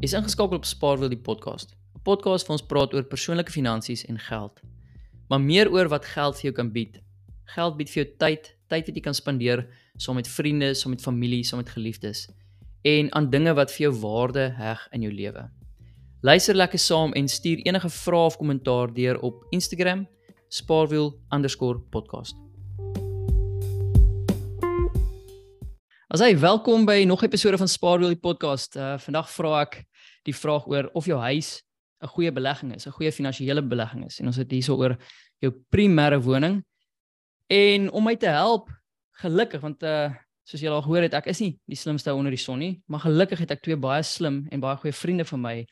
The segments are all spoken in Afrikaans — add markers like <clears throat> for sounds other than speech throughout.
Is ingeskakel op Spaarwiel die podcast. 'n Podcast waar ons praat oor persoonlike finansies en geld. Maar meer oor wat geld vir jou kan bied. Geld bied vir jou tyd, tyd wat jy kan spandeer saam met vriende, saam met familie, saam met geliefdes en aan dinge wat vir jou waarde heg in jou lewe. Luister lekker saam en stuur enige vrae of kommentaar deur op Instagram spaarwiel_podcast. As jy welkom by nog 'n episode van Spaarwiel die podcast. Uh vandag vra ek die vraag oor of jou huis 'n goeie belegging is, 'n goeie finansiële belegging is. En ons het hierso oor jou primêre woning. En om my te help, gelukkig want uh soos julle al gehoor het, ek is nie die slimste onder die son nie, maar gelukkig het ek twee baie slim en baie goeie vriende van my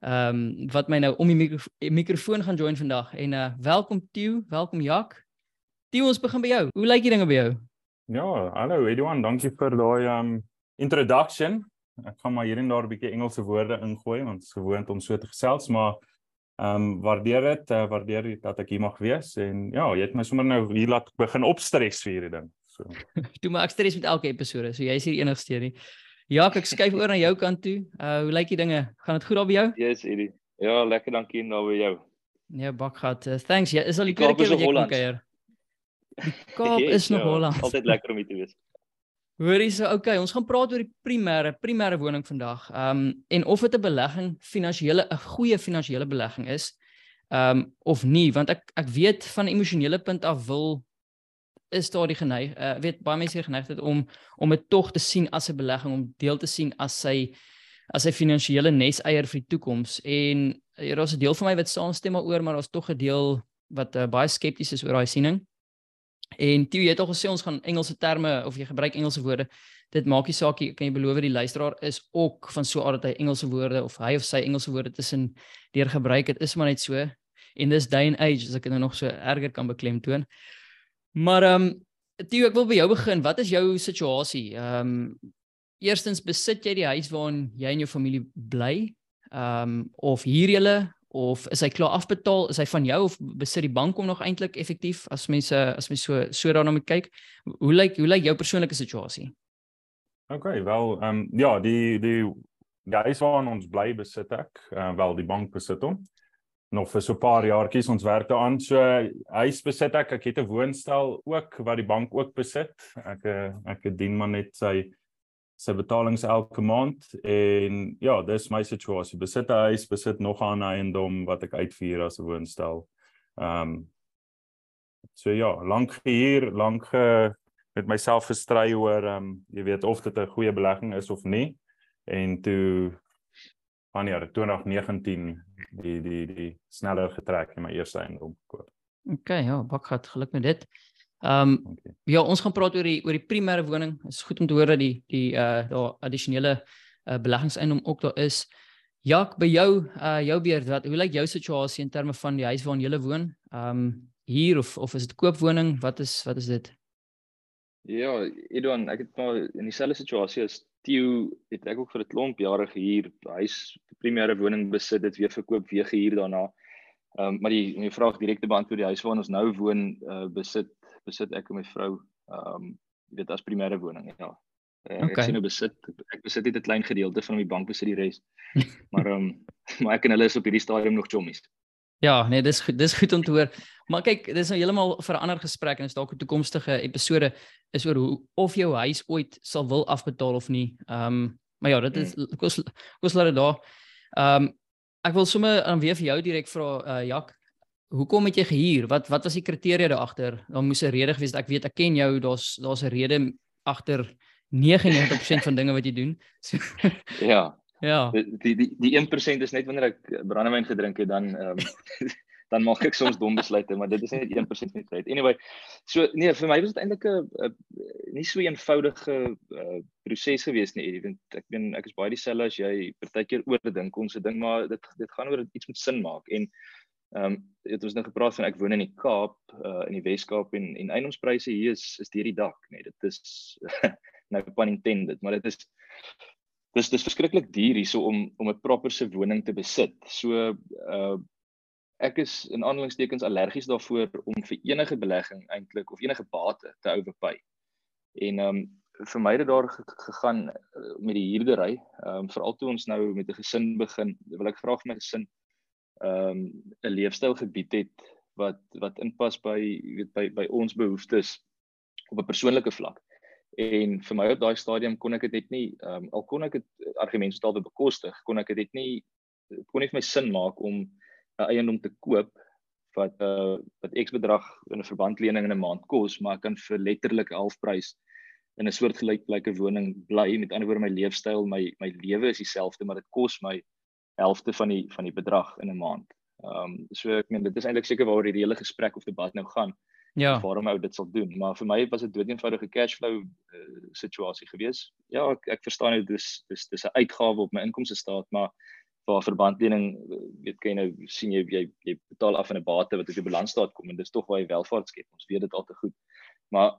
ehm um, wat my nou om die mikro mikrofoon gaan join vandag. En uh welkom Tieu, welkom Jak. Tieu, ons begin by jou. Hoe lyk die dinge by jou? Ja, hallo Edouan, dankie vir daai um introduction. Ek gaan maar hier en daar 'n bietjie Engelse woorde ingooi want dit is gewoond om so te gesels, maar ehm um, waardeer dit, uh, waardeer dit dat ek hier mag wees en ja, jy het my sommer nou hier laat begin opstres vir hierdie ding. So. <laughs> Toe maar ek stres met elke episode, so jy is hier enigste nie. Ja, ek skuif oor na jou kant toe. Uh hoe lyk die dinge? Gaan dit goed daar by jou? Yes, Eddie. Ja, lekker dankie daar by jou. Nee, bakgat. Uh, thanks. Ja, is al die tweede keer wat jy kom kuier. Die Kaap <laughs> is nog ja, Holland. Altyd lekker om hier te wees. Hoorie so, okay, ons gaan praat oor die primêre primêre woning vandag. Ehm um, en of dit 'n belegging finansiële 'n goeie finansiële belegging is. Ehm um, of nie, want ek ek weet van emosionele punt af wil is daar die geneig, uh, weet baie mense geneig het om om dit tog te sien as 'n belegging, om deel te sien as sy as sy finansiële neseier vir die toekoms. En ja, daar's 'n deel van my wat saamstem daaroor, maar daar's tog 'n deel wat uh, baie skepties is oor daai siening. En Tieu, jy het al gesê ons gaan Engelse terme of jy gebruik Engelse woorde. Dit maak nie saak nie, kan jy beloof die luisteraar is ook van so aard dat hy Engelse woorde of hy of sy Engelse woorde tussen deur gebruik. Dit is maar net so. In this day and age as ek dit nou nog so erger kan beklemtoon. Maar ehm um, Tieu, ek wil by jou begin. Wat is jou situasie? Ehm um, eerstens besit jy die huis waarin jy en jou familie bly? Ehm um, of huur julle of is hy klaar afbetaal? Is hy van jou of besit die bank hom nog eintlik effektief as mense as mens so so daarna moet kyk? Hoe lyk hoe lyk jou persoonlike situasie? OK, wel ehm um, ja, die die guys waar ons bly besit ek, uh, wel die bank besit hom nog vir so 'n paar jaartjies ons werk daaraan. So huis besit ek, ek het 'n woonstel ook wat die bank ook besit. Ek eh, ek dien maar net sy sy betalings elke maand en ja, dis my situasie. Besit 'n huis, besit nog 'n eiendom wat ek uitvier as 'n woonstel. Ehm um, So ja, lank gehuur, lank ge met myself gestry oor ehm um, jy weet of dit 'n goeie belegging is of nie. En toe wanneer 2019 die die die sneller getrek in my eerste eiendom gekoop. OK, ja, bakgat geluk met dit. Ehm um, okay. ja, ons gaan praat oor die oor die primêre woning. Dit is goed om te hoor dat die die uh daar addisionele uh beleggingseiendom ook daar is. Jak, by jou uh jou beurt, wat hoe lyk jou situasie in terme van die huis waarin jy woon? Ehm um, hier of of is dit koopwoning? Wat is wat is dit? Ja, Edon, ek het maar in dieselfde situasie as Theo, het ek ook vir 'n klomp jare gehuur, huis primêre woning besit, dit weer verkoop, weer gehuur daarna. Ehm um, maar die my vraag direk te beantwoord, die huis waarin ons nou woon, uh besit besit ek en my vrou ehm um, jy weet as primêre woning ja. Uh, okay. Ek sien nou besit ek besit net 'n klein gedeelte van my bank besit die res. <laughs> maar ehm um, maar ek en hulle is op hierdie stadium nog chommies. Ja, nee, dis goed, dis goed om te hoor. Maar kyk, dis nou heeltemal vir 'n ander gesprek en is dalk 'n toekomstige episode is oor hoe of jou huis ooit sal wil afbetaal of nie. Ehm um, maar ja, dit is hmm. kos kos laat dit daar. Ehm um, ek wil sommer aan weer vir jou direk vra uh, Jak, hoekom het jy gehuur? Wat wat was die kriteria daar agter? Daar moes 'n rede gewees het. Ek weet ek ken jou, daar's daar's 'n rede agter 99% van dinge wat jy doen. <laughs> So, ja. Ja. Die die die 1% is net wanneer ek brandewyn gedrink het dan ehm um, <laughs> dan maak ek soms dom besluite, maar dit is net 1% van die tyd. Anyway, so nee, vir my was dit eintlik 'n nie so eenvoudige uh, proses gewees nie. Ek weet ek ben ek is baie dieselfde as jy partykeer oordink ons se ding, maar dit dit gaan oor iets met sin maak en Ehm um, het ons nou gepraat van ek woon in die Kaap uh in die Wes-Kaap en en eiendomspryse hier is is deur die dak, nee, dit is <laughs> nou pun intended, maar dit is dis dis verskriklik duur hierso om om 'n proper se woning te besit. So uh ek is in aanhalingstekens allergies daarvoor om vir enige belegging eintlik of enige bate te overpay. En ehm um, vir my het daar gegaan uh, met die huurdery. Ehm um, veral toe ons nou met 'n gesin begin, wil ek vir my gesin ehm um, 'n leefstyl gebied het wat wat inpas by weet by by ons behoeftes op 'n persoonlike vlak. En vir my op daai stadium kon ek dit net nie ehm um, al kon ek dit argumentstal bekostig, kon ek dit net nie kon nie vir my sin maak om 'n eiendom te koop wat uh wat X bedrag in 'n verbandlening in 'n maand kos, maar ek kan vir letterlik halfprys in 'n soort gelyklike woning bly. Met ander woorde my leefstyl, my my lewe is dieselfde, maar dit kos my helfte van die van die bedrag in 'n maand. Ehm um, so ek meen dit is eintlik seker waaroor die hele gesprek of debat nou gaan. Ja. Waarom ou dit sal doen, maar vir my was dit doeteenvoudige cashflow uh, situasie gewees. Ja, ek ek verstaan dit dis dis dis 'n uitgawe op my inkomste staat, maar waar verbandlening weet kan jy nou sien jy jy, jy betaal af in 'n bate wat op die balansstaat kom en dis tog waar jy welvaart skep. Ons weet dit al te goed. Maar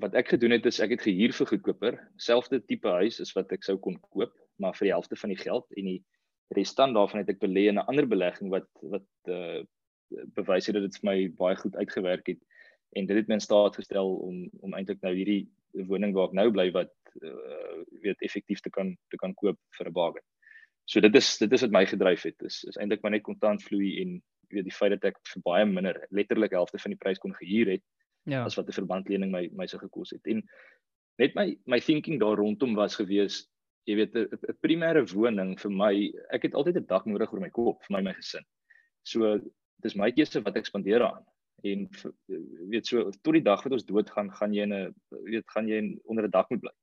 wat ek gedoen het is ek het gehuur vir goedkoper. Selfde tipe huis is wat ek sou kon koop, maar vir die helfte van die geld en die restant daarvan het ek belê in 'n ander belegging wat wat uh bewys het dat dit vir my baie goed uitgewerk het en dit het my in staat gestel om om eintlik nou hierdie woning waar ek nou bly wat uh weet effektief te kan te kan koop vir 'n bargain. So dit is dit is wat my gedryf het. Is is eintlik maar net kontantvloei en weet die feit dat ek vir baie minder letterlik helfte van die prys kon gehuur het ja. as wat 'n verbandlening my my sou gekos het. En net my my thinking daar rondom was gewees jy weet 'n primêre woning vir my ek het altyd 'n dak nodig oor my kop vir my my gesin. So dis my keuse wat ek spandeer aan en weet so tot die dag wat ons doodgaan gaan jy in 'n weet gaan jy onder 'n dak moet bly.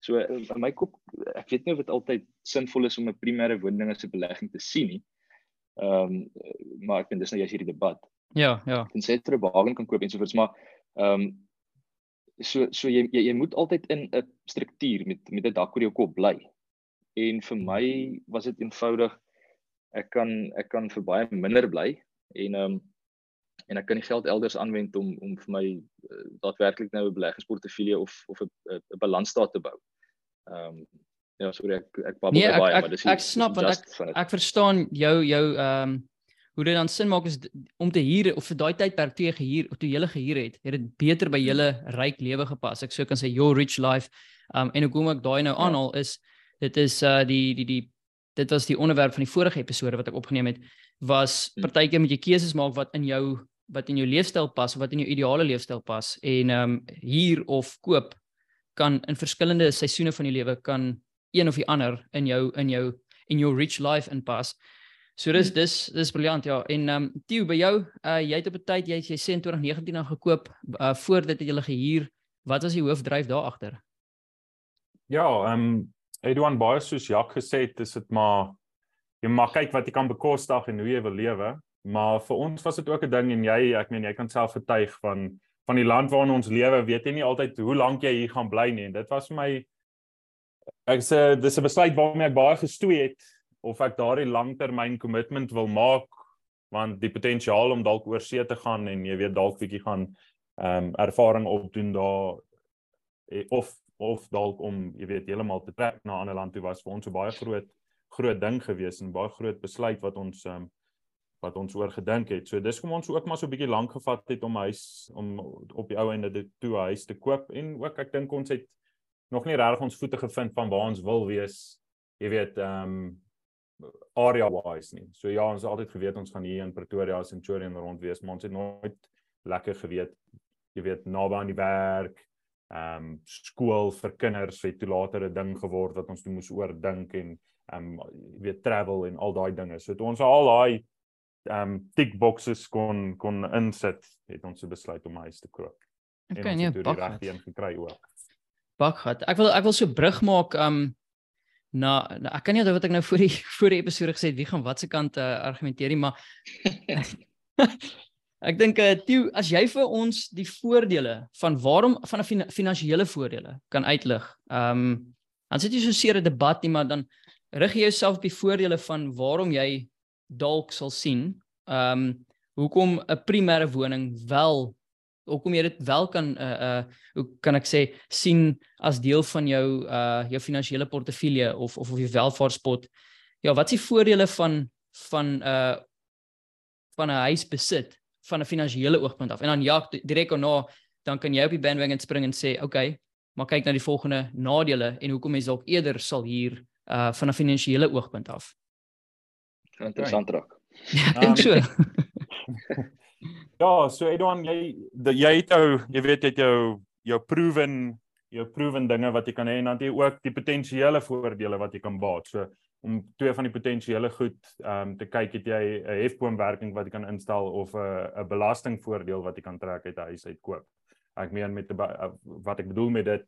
So in my kop ek weet nie of dit altyd sinvol is om 'n primêre woning as 'n belegging te sien nie. Ehm um, maar ek dink dis nou jy's hierdie debat. Ja, ja. En sê ter bewaring kan koop en so voort, maar ehm um, so so jy jy, jy moet altyd in 'n struktuur met met 'n dak oor jou kop bly. En vir my was dit eenvoudig ek kan ek kan vir baie minder bly en ehm um, en ek kan die geld elders aanwend om om vir my uh, daadwerklik nou 'n beleggingsportefeulje of of 'n 'n balansstaat te bou. Ehm um, ja, sorry ek ek babbel nee, baie, ek, maar dis ek, ek snap want ek ek verstaan jou jou ehm um, hoe dit dan sin maak is om te huur of vir daai tydperk toe jy gehuur of toe jy gele gehuur het, het dit beter by julle ryk lewe gepas. Ek sou kan sê your rich life. Um en hoekom ek daai nou ja. aanhaal is dit is uh die die die dit was die onderwerp van die vorige episode wat ek opgeneem het was hm. partykeer moet jy keuses maak wat in jou wat in jou leefstyl pas of wat in jou ideale leefstyl pas en um huur of koop kan in verskillende seisoene van jou lewe kan een of die ander in jou in jou in your rich life inpas. So dis dis dis briljant ja. En ehm um, Tieu by jou, uh jy het op 'n tyd jy jy sê in 2019 dan gekoop uh voor dit het jy gehuur. Wat was die hoofdryf daar agter? Ja, ehm um, Edouan baie soos Jacques gesê het, dis dit maar jy mag kyk wat jy kan bekostig en hoe jy wil lewe. Maar vir ons was dit ook 'n ding en jy, ek meen jy kan self getuig van van die land waarin ons lewe, weet jy nie altyd hoe lank jy hier gaan bly nie. En dit was vir my ek sê dis 'n besluit waarmee ek baie gestoei het of ek daardie langtermyn kommitment wil maak want die potensiaal om dalk oor see te gaan en jy weet dalk bietjie gaan ehm um, ervaring opdoen daar eh, of of dalk om jy weet heeltemal te trek na 'n ander land toe was vir ons 'n baie groot groot ding gewees en baie groot besluit wat ons ehm um, wat ons oor gedink het. So dis kom ons ook maar so 'n bietjie lank gevat het om huis om op die ou einde dit toe huis te koop en ook ek dink ons het nog nie regtig ons voete gevind van waar ons wil wees. Jy weet ehm um, area wise nie. So ja, ons het altyd geweet ons gaan hier in Pretoria as Centurion rond wees, maar ons het nooit lekker geweet jy weet naby aan die werk. Ehm um, skool vir kinders het toe later 'n ding geword wat ons toe moes oordink en ehm um, jy weet travel en al daai dinge. So toe ons al daai ehm um, tick boxes kon kon insit, het ons besluit om huis te koop. Okay, en ons nee, het die regte een gekry ook. Bakgat. Ek wil ek wil so brug maak ehm um, na, na ek kan nie onthou wat ek nou voor die <laughs> voor die episode gesê het wie gaan watse kant uh, argumenteer nie maar <laughs> ek dink uh, Tieu as jy vir ons die voordele van waarom van 'n fin finansiële voordele kan uitlig. Ehm um, dan sit jy so seer 'n debat nie maar dan rig jy jouself op die voordele van waarom jy dalk sal sien ehm um, hoekom 'n primêre woning wel hoekom jy dit wel kan uh uh hoe kan ek sê sien as deel van jou uh jou finansiële portefeulje of of of jou welvaartspot. Ja, wat is die voordele van van uh van 'n huis besit van 'n finansiële oogpunt af? En dan ja, direk daarna dan kan jy op die bandwagon spring en sê, "Oké, okay, maar kyk na die volgende nadele en hoekom mens dalk eerder sal hier uh van 'n finansiële oogpunt af. Interessant raak. Ja, ek dink so. ja, so Edouard, jy jy het jou, jy weet jy het jou jou proven jou proven dinge wat jy kan hê en dan jy ook die potensiële voordele wat jy kan baat. So om twee van die potensiële goed ehm um, te kyk het jy 'n hefboomwerking wat jy kan instel of 'n 'n belastingvoordeel wat jy kan trek uit 'n huis uit koop. Ek meen met die, wat ek bedoel met dit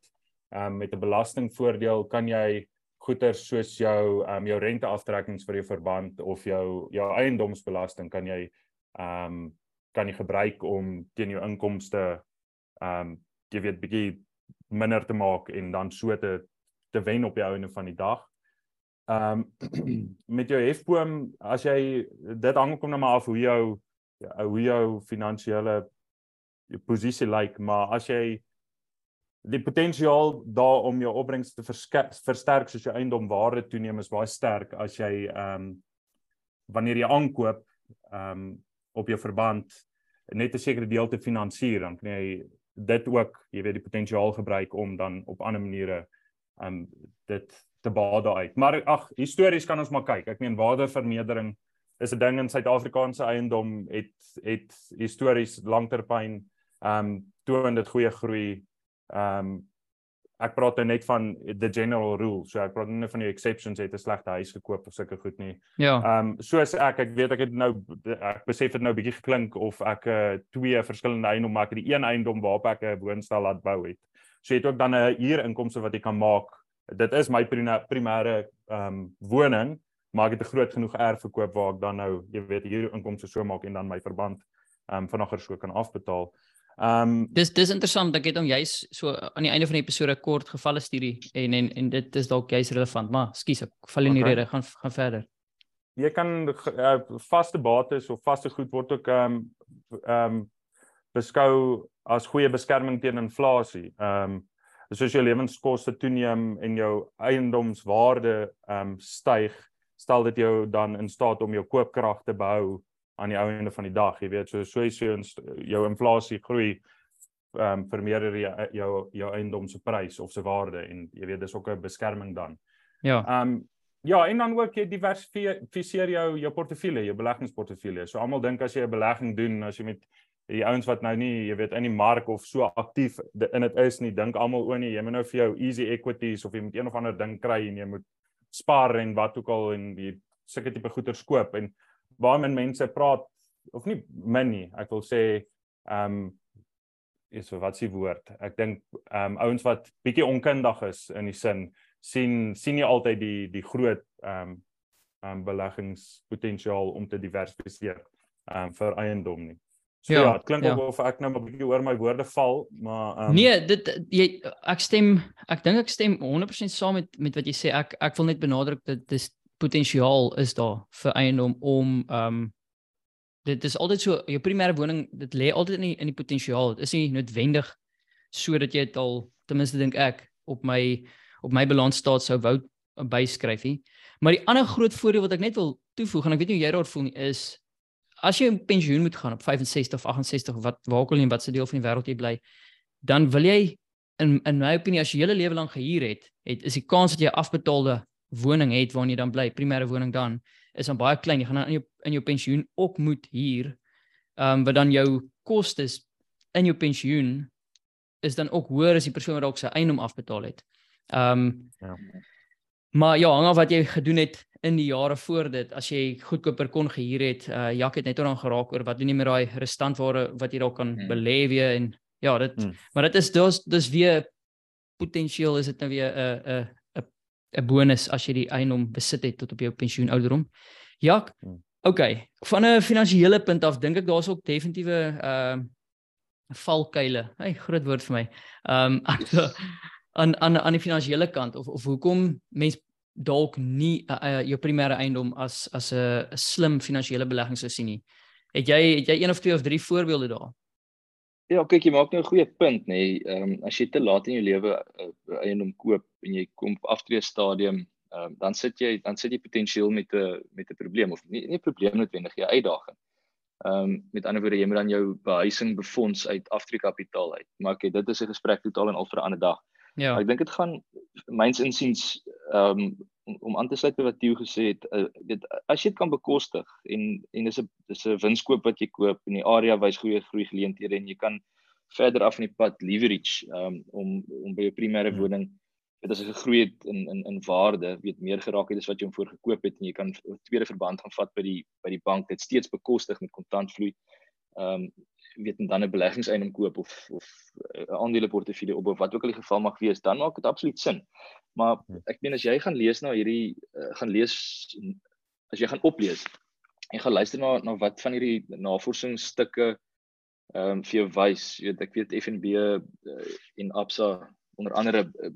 ehm um, met 'n belastingvoordeel kan jy goeder soos jou ehm um, jou renteaftrekkings vir jou verband of jou jou eiendomsbelasting kan jy ehm um, kan jy gebruik om teen jou inkomste ehm um, jy weet bietjie minder te maak en dan so te te wen op die einde van die dag. Ehm um, <clears throat> met jou hefboom as jy dit hang kom nou maar af hoe jou hoe jou finansiële posisie lyk, maar as jy die potensiaal daar om jou opbrengs te versterk soos jou eiendomwaarde toeneem is baie sterk as jy ehm um, wanneer jy aankoop ehm um, op jou verband net 'n sekere deel te finansier dan kan jy dit ook jy weet die potensiaal gebruik om dan op ander maniere ehm um, dit te baat uit. Maar ag, histories kan ons maar kyk. Ek meen waardevermeerdering is 'n ding in Suid-Afrikaanse eiendom het het histories langtermyn ehm um, toon dit goeie groei. Ehm um, ek praat nou net van the general rule. So ek praat nie van die exceptions het 'n slegte huis gekoop of sulke goed nie. Ja. Ehm um, soos ek ek weet ek het nou ek besef dit nou bietjie geklink of ek uh, twee verskillende eiendomme maak. Die een eiendom waarop ek 'n woonstel laat bou het. So jy het ook dan 'n huurinkomste wat jy kan maak dit is my primêre ehm um, woning, maar ek het 'n groot genoeg erf verkoop waar ek dan nou, jy weet, hier inkomste so maak en dan my verband ehm um, vanander so kan afbetaal. Ehm um, dis dis interessant ek het hom juis so aan die einde van die episode kort gevalle studie en en en dit is dalk juis relevant, maar skus ek val in die okay. rede, gaan gaan verder. Jy kan uh, vaste bates of vaste goed word ook ehm um, ehm um, beskou as goeie beskerming teen inflasie. Ehm um, soos jou lewenskoste toeneem en jou eiendomswaarde ehm um, styg, stel dit jou dan in staat om jou koopkrag te behou aan die einde van die dag, jy weet, so so jy jou inflasie groei ehm um, vermeerder jy jou jou eiendom se prys of se waarde en jy weet dis ook 'n beskerming dan. Ja. Ehm um, ja, en dan ook jy diversifiseer jou jou portefeulje, jou beleggingsportefeulje. So almal dink as jy 'n belegging doen, as jy met die ouens wat nou nie, jy weet, in die mark of so aktief in dit is nie, dink almal o nee, jy moet nou vir jou easy equities of jy moet een of ander ding kry en jy moet spaar en wat ook al en die sulke tipe goeder koop en baie min mense praat of nie min nie, ek wil sê ehm um, is so wat s'ie woord. Ek dink ehm um, ouens wat bietjie onkundig is in die sin sien sien nie altyd die die groot ehm um, ehm um, beleggingspotensiaal om te diversifiseer ehm um, vir eiendom nie. So ja, ja dit klink ja. of ek nou 'n bietjie oor my woorde val, maar um, Nee, dit jy ek stem ek dink ek stem 100% saam met met wat jy sê. Ek ek wil net benadruk dat dis potensiaal is daar vir eiendom om ehm um, dit is altyd so jou primêre woning, dit lê altyd in die, in die potensiaal. Dit is nie noodwendig sodat jy dit al ten minste dink ek op my op my balansstaat sou wou byskryf nie. Maar die ander groot voordeel wat ek net wil toevoeg en ek weet nie hoe jy daaroor voel nie is as jy 'n pensioen moet gaan op 65 of 68 of wat waar ook al in watter deel van die wêreld jy bly, dan wil jy in in my opinie as jy hele lewe lank gehuur het, het is die kans dat jy afbetaalde woning het waarin jy dan bly, primêre woning dan, is dan baie klein. Jy gaan dan in jou in jou pensioen ook moet huur. Ehm um, wat dan jou kostes in jou pensioen is dan ook hoër as die persoon wat dalk sy eiendom afbetaal het. Ehm um, ja. Maar ja, hang af wat jy gedoen het in die jare voor dit as jy goedkoper kon gehuur het. Uh Jak het net oor aan geraak oor wat doen jy met daai restantware wat jy dalk kan hmm. belê weer en ja, dit hmm. maar dit is dis dis weer potensieel is dit nou weer 'n 'n 'n 'n bonus as jy die eiendom besit het tot op jou pensioen ouderdom. Jak. Hmm. Okay, van 'n finansiële punt af dink ek daar's ook definitiewe uh valkuile. Hey, groot woord vir my. <laughs> Um aan aan aan die finansiële kant of of hoekom mense dalk nie uh, uh, jou primêre eiendom as as 'n slim finansiële belegging sou sien nie. Het jy het jy een of twee of drie voorbeelde daar? Ja, kyk jy maak nou 'n goeie punt nê. Nee. Ehm um, as jy te laat in jou lewe 'n uh, eiendom koop en jy kom op aftree stadium, ehm um, dan sit jy dan sit jy potensieel met 'n met 'n probleem of nie nie 'n probleem noodwendig, jy uitdaging. Ehm um, met ander woorde jy moet dan jou behuising befonds uit aftreekapitaal uit. Maar okay, dit is 'n gesprek totaal en al vir 'n ander dag. Ja. Ek dink dit gaan myns insiens ehm um, om aan te sluit by wat Theo gesê het, uh, weet as jy dit kan bekostig en en dis 'n dis 'n winskoop wat jy koop in die area wys goeie groei geleenthede en jy kan verder af in die pad leverage um, om om by jou primêre hmm. woning dit as 'n gegroei het in in in waarde weet meer geraak het as wat jy hom voor gekoop het en jy kan 'n tweede verband gaan vat by die by die bank dit steeds bekostig met kontantvloei. Ehm um, weet en dan 'n beleggingseienaam koop of of 'n aandeleportefeulje op of wat ook al die geval mag wees, dan maak dit absoluut sin. Maar hmm. ek meen as jy gaan lees na hierdie uh, gaan lees as jy gaan oplees en gaan luister na na wat van hierdie navorsingsstukke ehm um, vir jou wys, jy weet ek weet FNB uh, en Absa onder andere uh,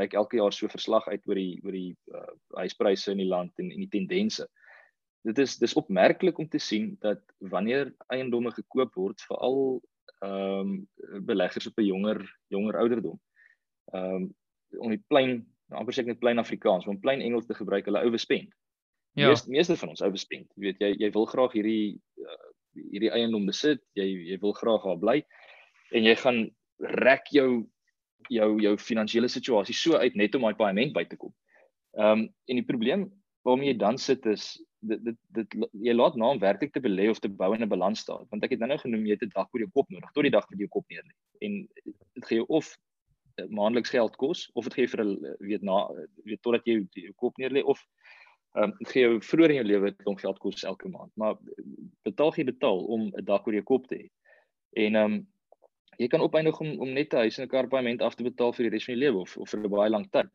reik elke jaar so verslag uit oor die oor die uh, huispryse in die land en en die tendense. Dit is dis opmerklik om te sien dat wanneer eiendomme gekoop word veral ehm um, beleggers op 'n jonger jonger ouderdom. Ehm um, om die plain amper sê ek net plain Afrikaans, om plain Engels te gebruik, hulle overspend. Ja. Meeste meeste van ons overspend. Jy weet jy jy wil graag hierdie uh, hierdie eiendom besit, jy jy wil graag daar bly en jy gaan rek jou jou jou finansiële situasie so uit net om daai paaiement by te kom. Ehm um, en die probleem waarmee jy dan sit is dit dit dit jy laat na om werklik te belê of te bou in 'n balansstaat want ek het nou-nou genoem jy het 'n dag oor jou kop nodig tot die dag wat jy jou kop neer lê en dit gee jou of eh, maandeliks geld kos of dit gee vir 'n weet na weet totdat jy jou kop neer lê of ehm um, gee jou vroeër in jou lewe klomp geld kos elke maand, maar betaal jy betaal om 'n dak oor jou kop te hê. En ehm um, jy kan opeindig om om net 'n huis en 'n karpaaiement af te betaal vir die res van jou lewe of of vir 'n baie lang tyd.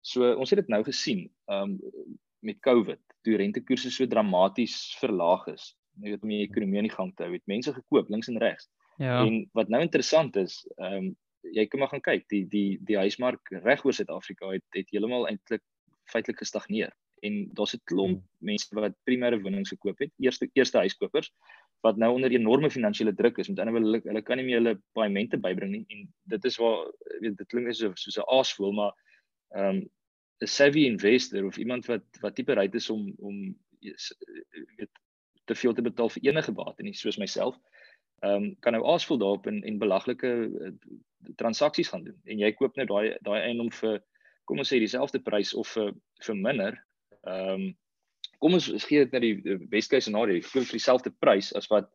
So ons het dit nou gesien ehm um, met COVID, toe rentekoerse so dramaties verlaag is. Jy weet om die ekonomie aan die gang te hou, het mense gekoop links en regs. Ja. En wat nou interessant is, ehm um, jy kan maar gaan kyk, die die die huismark reg oor Suid-Afrika het het heeltemal eintlik feitelik gestagneer en daar's 'n klomp hmm. mense wat primêre wonings gekoop het, eerste eerste huiskopers wat nou onder enorme finansiële druk is. Met ander woorde, hulle, hulle kan nie meer hulle paaiemente bybring nie en dit is waar weet dit klink so soos 'n aasvoel, maar ehm um, 'n savvy investor of iemand wat wat tipe bereid is om om weet te veel te betaal vir enige bate nie, soos myself. Ehm um, kan nou aasvoel daarop en en belaglike uh, transaksies gaan doen. En jy koop nou daai daai eiendom vir kom ons sê dieselfde prys of vir vir minder Ehm um, kom ons gee dit net die Weskus scenario, jy koop vir dieselfde prys as wat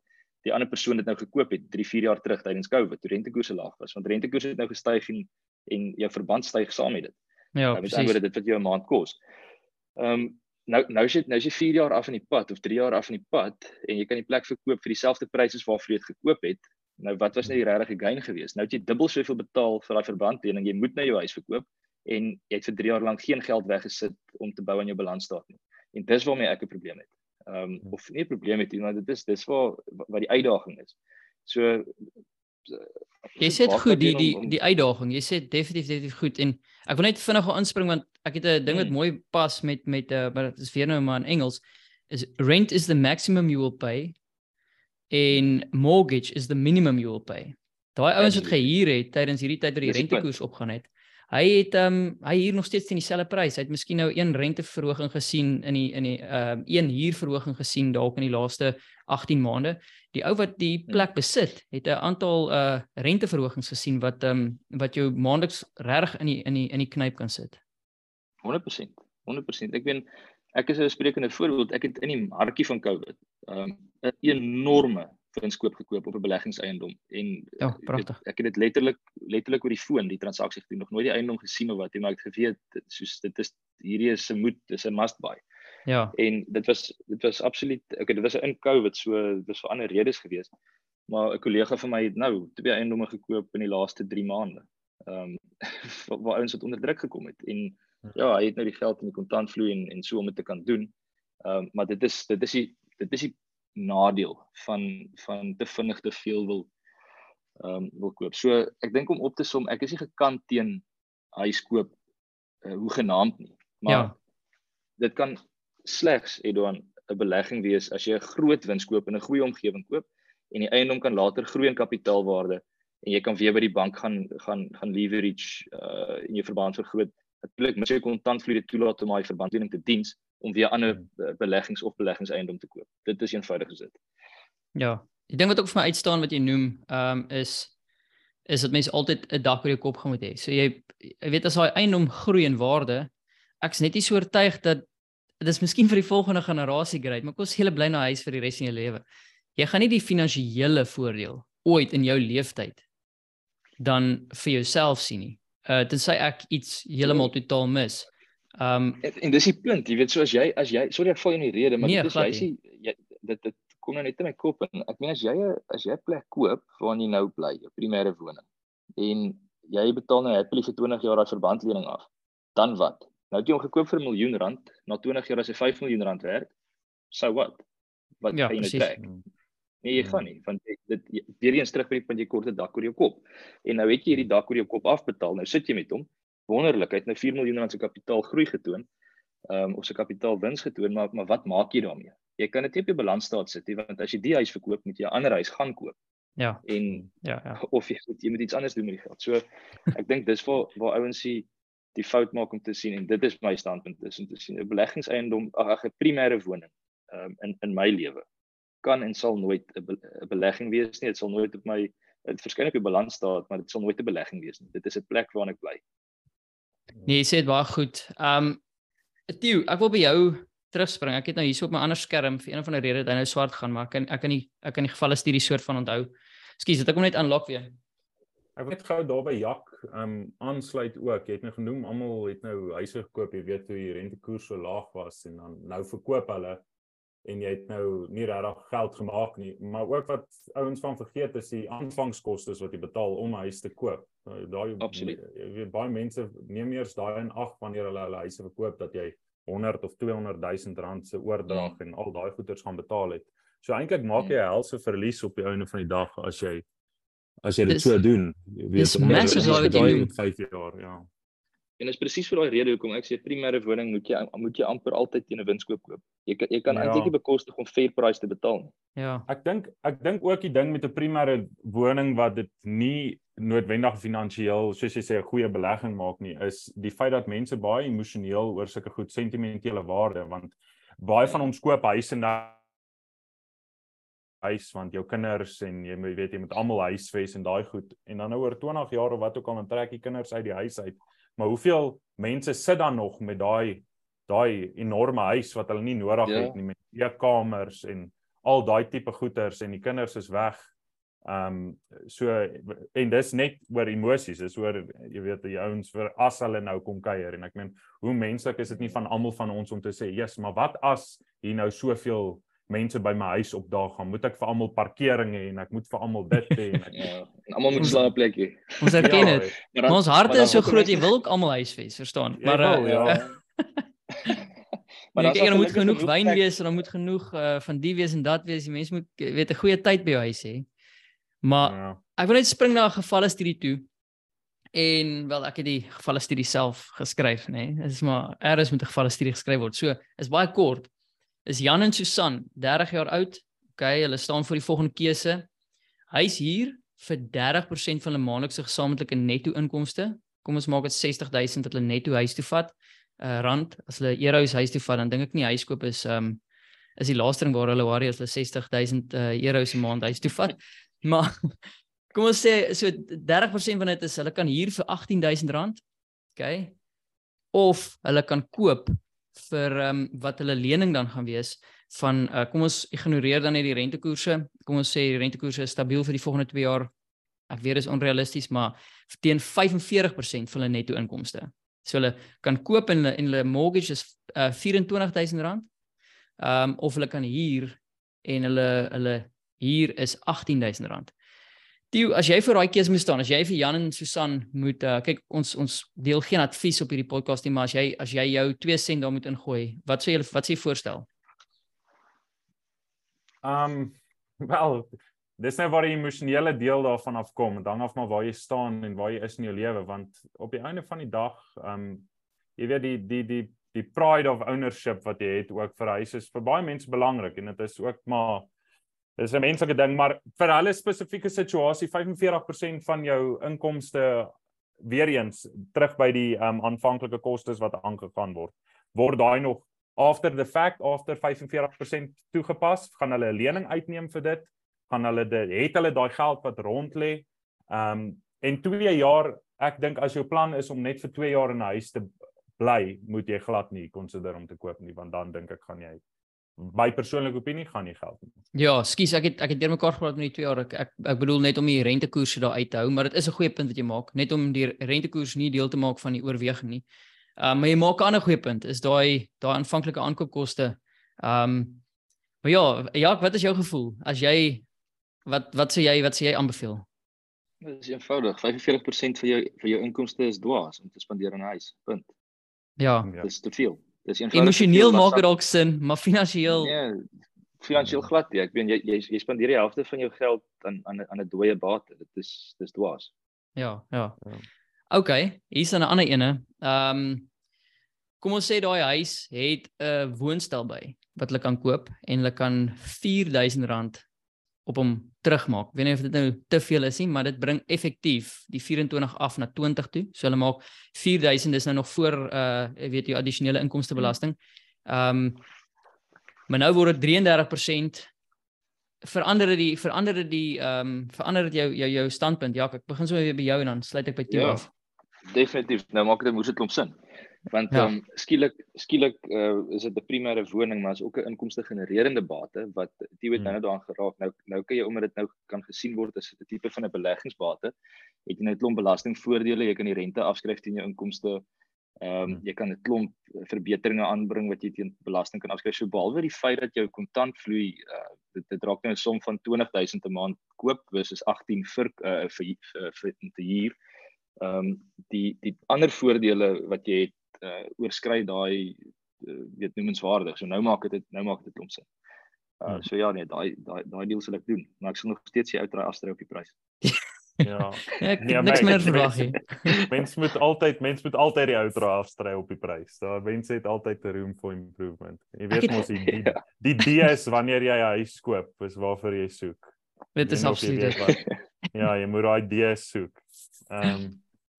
die ander persoon dit nou gekoop het 3, 4 jaar terug tydens Covid, toe rentekoerse laag was, want rentekoerse het nou gestyg en en jou verband styg saam met dit. Ja, uh, presies. Dit dit wat jou 'n maand kos. Ehm um, nou nou is dit nou is jy 4 jaar af in die pad of 3 jaar af in die pad en jy kan die plek verkoop vir dieselfde pryse as waarvoor jy dit gekoop het. Nou wat was net die regte gain geweest? Nou het jy dubbel soveel betaal vir daai verbandlening. Jy moet nou jou huis verkoop en jy het vir 3 jaar lank geen geld weggesit om te bou aan jou balansstaat nie. En dis waarmee ek 'n probleem het. Ehm um, of nie 'n probleem het nie, maar dit is dis waar wat die uitdaging is. So jy sê goed die die die uitdaging. Jy sê definitief definitief goed en ek wil net vinnig gou inspring want ek het 'n ding wat hmm. mooi pas met met uh, maar dit is weer nou maar in Engels is rent is the maximum you will pay en mortgage is the minimum you will pay. Daai ouens wat gehuur het tydens hierdie tyd wat die rentekoers opgaan het. Hy het ehm um, hy hier nog steeds teen dieselfde prys. Hy het miskien nou een renteverhoging gesien in die in die ehm uh, een huurverhoging gesien dalk in die laaste 18 maande. Die ou wat die hmm. plek besit, het 'n aantal uh renteverhogings gesien wat ehm um, wat jou maandeliks reg in die in die in die knyp kan sit. 100%. 100%. Ek weet ek is 'n sprekende voorbeeld. Ek het in die markie van COVID ehm um, 'n enorme winskoop gekoop op 'n beleggingseiendom en ja, pragtig. Ek, ek het dit letterlik letterlik oor die foon die transaksie gedoen. Nog nooit die eiendom gesien of wat nie, maar ek het geweet soos dit is hierdie is 'n moet, dis 'n must buy. Ja. En dit was dit was absoluut okay, dit was in Covid, so dit was vir ander redes geweest. Maar 'n kollega van my het nou twee eiendomme gekoop in die laaste 3 maande. Ehm <laughs> um, waar ouens wat onder druk gekom het en ja, hy het nou die geld in die kontantvloei en en so om dit te kan doen. Ehm um, maar dit is dit is die dit is die nadeel van van te vinnig te veel wil ehm um, wil koop. So ek dink om op te som, ek is nie gekant teen huis koop uh, hoe genaamd nie. Maar ja. dit kan slegs Edouan 'n belegging wees as jy 'n groot wins koop in 'n goeie omgewing koop en die eiendom kan later groei in kapitaalwaarde en jy kan weer by die bank gaan gaan gaan leverage uh in jou verband vergroot. Natuurlik moet jy kontantvloei toelaat om daai verbandlening te diens om weer ander hmm. beleggings of beleggingseiendom te koop. Dit is eenvoudig gesê. Ja, ek dink wat ook vir my uitstaan wat jy noem, ehm um, is is dat mense altyd 'n dak oor jou kop gaan moet hê. So jy jy weet as daai eiendom groei in waarde, ek's net nie so oortuig dat dit is miskien vir die volgende generasie great, maar kos hele bly na huis vir die res van jou lewe. Jy gaan nie die finansiële voordeel ooit in jou lewenstyd dan vir jouself sien nie. Uh tensy ek iets heeltemal totaal mis. Um en, en dis die punt, jy weet so as jy as jy sorry ek val in die rede, maar Nee, dit is glad jy sê jy dit dit kom nou net in my kop en ek meen as jy as jy 'n plek koop waar jy nou bly, jou primêre woning en jy betaal nou happily vir 20 jaar daai verbandlening af, dan wat? Nou het jy hom gekoop vir 'n miljoen rand, na 20 jaar as hy 5 miljoen rand werd. So what? Wat Ja, gaan jy nou trek? Nee, jy Ja. gaan nie, want jy, dit jy- weer eens terug by die punt jy kort 'n dak oor jou kop. En nou het jy hierdie dak oor jou kop afbetaal. Nou sit jy met hom. Wonderlik, hy het nou 4 miljoen rand se kapitaal groei getoon. Ehm um, of sy kapitaal wins getoon, maar maar wat maak jy daarmee? Jy kan dit nie op jou balansstaat sit nie, want as jy die huis verkoop, moet jy 'n ander huis gaan koop ja, en ja, ja. of jy moet jy moet iets anders doen met die geld. So ek dink dis waar waar ouens die die fout maak om te sien en dit is my standpunt is om te sien 'n beleggingseiendom ag 'n primêre woning um, in in my lewe kan en sal nooit 'n be, 'n belegging wees nie. Dit sal nooit op my dit verskyn op die balans staan, maar dit sal nooit 'n belegging wees nie. Dit is 'n plek waar ek bly. Nee, jy sê dit baie goed. Um Theo, ek wil by jou terugspring. Ek het nou hierso op my ander skerm vir een van die redes hy nou swart gaan, maar ek kan ek kan nie ek kan die gevalle studie soort van onthou. Ekskuus, dit ek hom net unlock weer. Ek wil net gou daar by Jak um aansluit ook. Jy het nou genoem almal het nou huise gekoop, jy weet hoe die rentekoers so laag was en dan nou verkoop hulle en jy het nou nie regtig geld gemaak nie, maar ook wat ouens van vergeet is die aanvangskoste wat jy betaal om 'n huis te koop. Nou, Daai weet baie mense neem eers daai in ag wanneer hulle hulle huise verkoop dat jy 100 of 200 000 rand se oordrag Mm. en al daai goederes gaan betaal het. So eintlik maak jy 'n helse verlies op die einde van die dag as jy as jy dit Dis- so doen. Omdat jy- wat jy jy doen. met 5 jaar, ja. En dis presies vir daai rede hoekom ek sê primêre woning moet jy moet jy amper altyd teen 'n winskoop koop. Jy kan jy kan Ja. eintlik nie bekostig om fair price te betaal nie. Ja. Ek dink ek dink ook die ding met 'n primêre woning wat dit nie noodwendig finansiëel soos jy sê 'n goeie belegging maak nie is die feit dat mense baie emosioneel oor sulke goed sentimentele waarde want baie van ons koop huise nou huis want jou kinders en jy moet weet jy moet almal huisves en daai goed en dan nou oor 20 jaar of wat ook al dan trek die kinders uit die huis uit maar hoeveel mense sit dan nog met daai daai enorme huis wat hulle nie nodig Ja. het nie met eetkamers en al daai tipe goeders en die kinders is weg. Ehm um, so en dis net oor emosies, is oor jy weet die ouens vir as hulle nou kom kuier en ek meen hoe menslik is dit nie van almal van ons om te sê, "Jesus, maar wat as hier nou soveel mense by my huis opdaag gaan, moet ek vir almal parkering hê en ek moet vir almal dit hê en <laughs> ek Ja, almal moet slaapplek hê. Ons erken Ja, dit. Maar Maar ons harte is so groot, jy wil ook almal huisves, verstaan? Maar wil, uh, ja. uh, <laughs> maar Maar dan er moet genoeg wyn wees en dan moet genoeg uh, van die wees en dat wees. Die mense moet jy weet 'n goeie tyd by jou huis hê. Maar Ja. ek wil net spring na 'n gevalle studie toe. En wel ek het die gevalle studie self geskryf, nê. Nee. Dit is maar eers moet 'n gevalle studie geskryf word. So, is baie kort. Is Jan en Susan 30 jaar oud. Okay, hulle staan voor die volgende keuse. Hy's hier vir 30% van hulle maandelikse gesamentlike netto inkomste. Kom ons maak dit 60000 wat hulle netto huis toe vat. Uh rand as hulle euro's huis toe vat, dan dink ek nie huiskoop is um is die laaste ding waar hulle worry as hulle 60000 uh euro's 'n maand huis toe vat. <laughs> Maar kom ons sê so 30% van dit is hulle kan huur vir 18000 rand. OK. Of hulle kan koop vir ehm um, wat hulle lening dan gaan wees van uh, kom ons ignoreer dan net die rentekoerse. Kom ons sê die rentekoerse is stabiel vir die volgende 2 jaar. Ek weet dit is onrealisties, maar teen 45% van hulle netto inkomste. So hulle kan koop en hulle en hulle mortgage is uh, 24000 rand. Ehm um, of hulle kan huur en hulle hulle huur is 18000 Theo, as jy vir daai keuse moet staan, as jy vir Jan en Susan moet uh, kyk ons ons deel geen advies op hierdie podcast nie, maar as jy as jy jou 2 sent daar moet ingooi, wat sou jy wat sê jy voorstel? Ehm um, wel, dis nou waar die emosionele deel daarvan afkom. Hang af maar waar jy staan en waar jy is in jou lewe want op die einde van die dag ehm um, jy weet die die die die pride of ownership wat jy het ook vir huis is vir baie mense belangrik en dit is ook maar dis 'n menslike ding maar vir hulle spesifieke situasie 45% van jou inkomste weer eens terug by die um, aanvanklike kostes wat aangegaan word. Word daai nog after the fact after 45% toegepas gaan hulle 'n lening uitneem vir dit gaan hulle dit het hulle daai geld wat rond lê. Um, en 2 jaar, ek dink as jou plan is om net vir 2 jaar in 'n huis te bly, moet jy glad nie konsider om te koop nie, want dan dink ek gaan jy my persoonlike opinie gaan nie geld nie. Ja, skus, ek het ek het deurmekaar gepraat met die 2 jaar. Ek, ek ek bedoel net om die rentekoerse daar uit te hou, maar dit is 'n goeie punt wat jy maak, net om die rentekoers nie deel te maak van die oorweging nie. Ehm um, maar jy maak 'n ander goeie punt, is daai daai aanvanklike aankoopkoste. Ehm um, maar ja, ja, wat is jou gevoel as jy wat wat sê jy wat sê jy aanbeveel? Dit is eenvoudig. 45% van jou van jou inkomste is dwaas om te spandeer in 'n huis. Punt. Ja, ja. dis te veel. Dis eenvoudig. Emosioneel maak dit dalk sin, maar finansiëel Nee, finansiëel glad nie. Ek meen jy jy, jy spandeer die helfte van jou geld aan aan aan 'n dooie bate. Dit is dis dwaas. Ja, ja. ja. OK, hier's 'n ander ene. Ehm um, kom ons sê daai huis het 'n woonstel by wat hulle kan koop en hulle kan R4000 op hom terugmaak. Ek weet nie of dit nou te veel is nie, maar dit bring effektief die 24 af na 20 toe. So hulle maak 4000 dis nou nog voor uh jy weet jou addisionele inkomste belasting. Ehm um, maar nou word dit 33% verander dit die verander dit die ehm um, verander dit jou jou jou standpunt. Ja, ek begin so weer by jou en dan sluit ek by jou ja, af. Definitief. Nou maak dit moes dit klop sin want ja. um, skielik skielik uh, is dit 'n primêre woning maar is ook 'n inkomste genererende bate wat die het hmm. nou daaraan geraak. Nou nou kan jy omdat dit nou kan gesien word as 'n tipe van 'n beleggingsbate. Het jy net 'n klomp belastingvoordele jy kan die rente afskryf teen jou inkomste. Ehm um, jy kan 'n klomp verbeteringe aanbring wat jy teen belasting kan afskryf. So behalwe die feit dat jou kontantvloei uh, dit dit raak nou 'n som van 20000 'n maand koop versus 18 vir uh, vir vir, vir te huur. Ehm um, die die ander voordele wat jy het uh, oorskry daai uh, weet noemenswaardig. So nou maak dit nou maak dit klomp sin. Uh, so ja nee, daai daai daai deal sal ek doen, maar ek sal nog steeds die outra afstry op die prys. <laughs> ja. Ek nee, niks meer verwag nie. <laughs> Mens moet altyd mens moet altyd die outra afstry op die prys. Daar mense het altyd 'n room for improvement. Jy weet mos die die, <laughs> ja. die DS wanneer jy 'n huis koop, is waarvoor jy soek. Dit is absoluut. Ja, jy moet daai DS soek. Ehm um,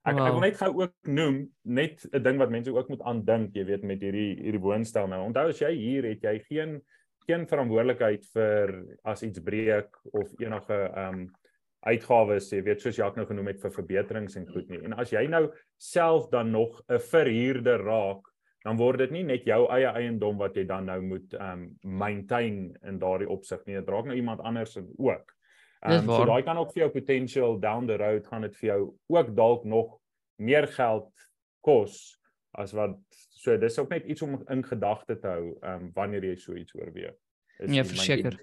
Ek wow. ek wil net gou ook noem net 'n ding wat mense ook moet aandink, jy weet met hierdie hierdie woonstel nou. Onthou as jy hier het jy geen geen verantwoordelikheid vir as iets breek of enige ehm um, uitgawes, jy weet soos Jacques nou genoem het vir verbeterings en goed nie. En as jy nou self dan nog 'n verhuurder raak, dan word dit nie net jou eie eiendom wat jy dan nou moet ehm um, maintain in daardie opsig nie. Dit raak nou iemand anders ook. Um, so daai kan ook vir jou potential down the road gaan dit vir jou ook dalk nog meer geld kos as wat so dis ook net iets om in gedagte te hou um, wanneer jy so iets oorweeg. Ja, verseker.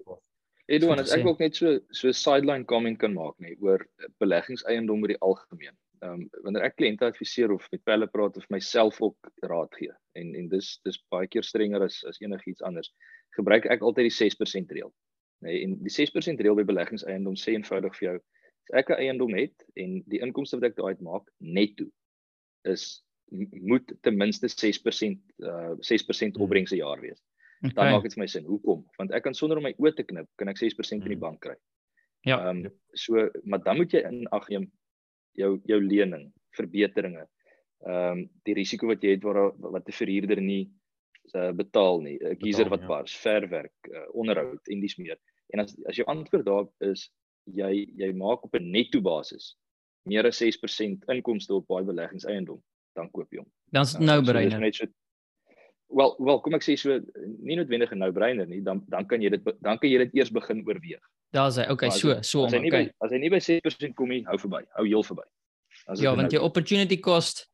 Edouard, as ek ook net so so sideline comment kan maak nie oor beleggingseiendom oor die algemeen. Ehm um, wanneer ek kliënte adviseer of met hulle praat of myself ook raad gee en en dis dis baie keer strenger as as enigiets anders, gebruik ek altyd die 6% reël. Nee, en die 6% reël by beleggingseiendom sê eenvoudig vir jou, as ek 'n eiendom het en die inkomste wat ek daaruit maak netto is moet ten minste 6% uh 6% opbrengs per jaar wees. Okay. Dan maak dit vir my sin. Hoekom? Want ek kan sonder om my oë te knip, kan ek 6% in die hmm. bank kry. Ja. Ehm um, so maar dan moet jy in ag neem jou jou lening, verbeteringe. Ehm um, die risiko wat jy het waar wat 'n verhuurder nie uh, betaal nie, 'n geyser wat ja. bars, verwerk, uh, onderhoud en dis meer. En as as jou antwoord daarop is jy jy maak op 'n netto basis meer as 6% inkomste op baie beleggingseiendom, dan koop jy hom. Dan's dit nou breiner. Uh, so wel wel kom ek sê so nie noodwendig 'n nou breiner nie, dan dan kan jy dit dan kan jy dit eers begin oorweeg. Daar's hy. Okay, so so as nie okay. by, as hy nie by 6% kom nie, hou verby. Hou heel verby. Ja, want nou jou opportunity cost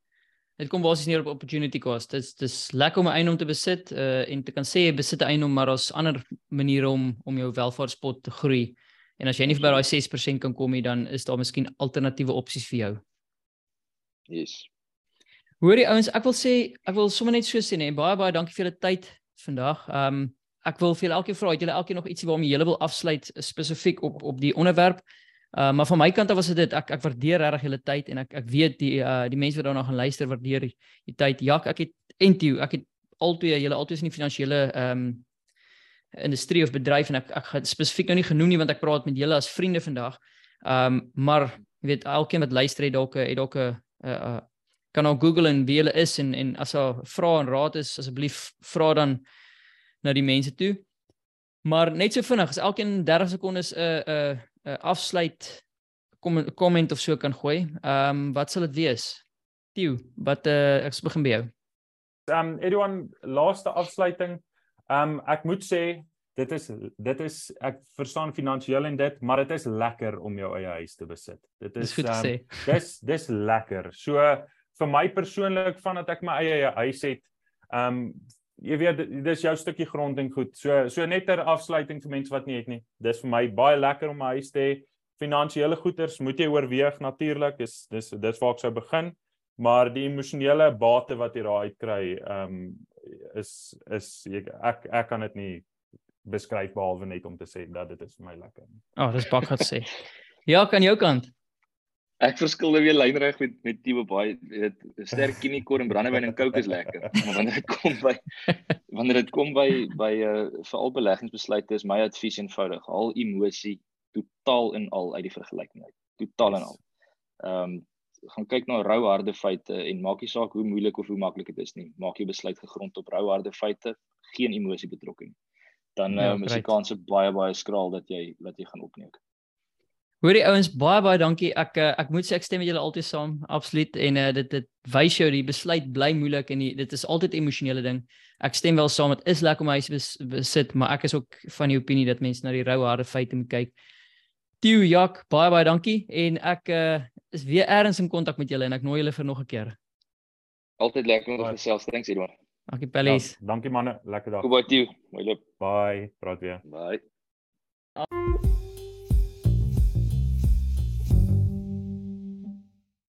Dit kom basies neer op opportunity cost. Dit is dis lekker om 'n eiendom te besit uh en te kan sê jy besit 'n eiendom maar daar's ander maniere om om jou welvaartspot te groei. En as jy nie by daai 6% kan kom nie, dan is daar miskien alternatiewe opsies vir jou. Yes. Hoorie ouens, ek wil sê ek wil sommer net so sê nee, baie baie dankie vir julle tyd vandag. Um ek wil vir julle elkeen vra, het julle elkeen nog ietsie waarmee julle wil afsluit spesifiek op op die onderwerp? Uh maar van my kant af was dit ek ek waardeer regtig julle tyd en ek ek weet die uh die mense wat daarna gaan luister waardeer die, die tyd. Jak, ek het Entio, ek het altyd julle altyd in die finansiële ehm um, industrie of bedryf en ek ek gaan spesifiek nou nie genoem nie want ek praat met julle as vriende vandag. Ehm um, maar jy weet elkeen wat luister het dalk het dalk 'n uh, kan ook Google en wie hulle is en en as daar vrae en raad is asseblief vra dan na die mense toe. Maar net so vinnig, as elkeen 30 sekondes 'n uh, 'n uh, 'n uh, afsluit comment of so kan gooi. Ehm um, wat sal dit wees? Tieu, wat uh, ek begin by jou. Ehm um, Edouan, laaste afsluiting. Ehm um, ek moet sê dit is dit is ek verstaan finansiëel en dit, maar dit is lekker om jou eie huis te besit. Dit is ehm um, dis dis lekker. So vir my persoonlik vandat ek my eie huis het, ehm um, jy weet dis jou stukkie grond en goed. So so net ter afsluiting vir mense wat nie het nie. Dis vir my baie lekker om 'n huis te hê. Finansiële goederes moet jy oorweeg natuurlik. Dis dis dis waar ek sou begin. Maar die emosionele bate wat jy daar uit kry, ehm um, is is ek ek, ek kan dit nie beskryf behalwe net om te sê dat dit is vir my lekker. O, oh, dis baie goed sê. Ja, kan jou kant. Ek verskil weer lynreg met met Tibo baie weet sterk kinikor en brandewyn en coke is lekker. <laughs> Maar wanneer dit kom by wanneer dit kom by by uh veral beleggingsbesluite is my advies eenvoudig. Haal emosie totaal en al uit die vergelyking uit. Totaal en al. Ehm um, gaan kyk na rou harde feite en maak nie saak hoe moeilik of hoe maklik dit is nie. Maak jou besluit gegrond op rou harde feite, geen emosie betrokke nie. Dan ja, um, is die kans baie baie skraal dat jy dat jy gaan opneem. Hoorie ouens, baie baie dankie. Ek eh, ek moet sê ek stem met julle altyd saam, absoluut. En uh, dit dit wys jou die besluit bly moeilik en die, dit is altyd emosionele ding. Ek stem wel saam, dit is lekker om huis bes, besit, maar ek is ook van die opinie dat mense na die rou harde feite moet kyk. Tieu Jak, baie baie dankie en ek uh, is weer eers in kontak met julle en ek nooi julle vir nog 'n keer. Altyd lekker om gesels, thanks Edward. Dankie Pellies. Ja, dankie manne, lekker dag. Goeie dag. Tieu. Mooi loop. Bye, praat weer. Bye. Oh.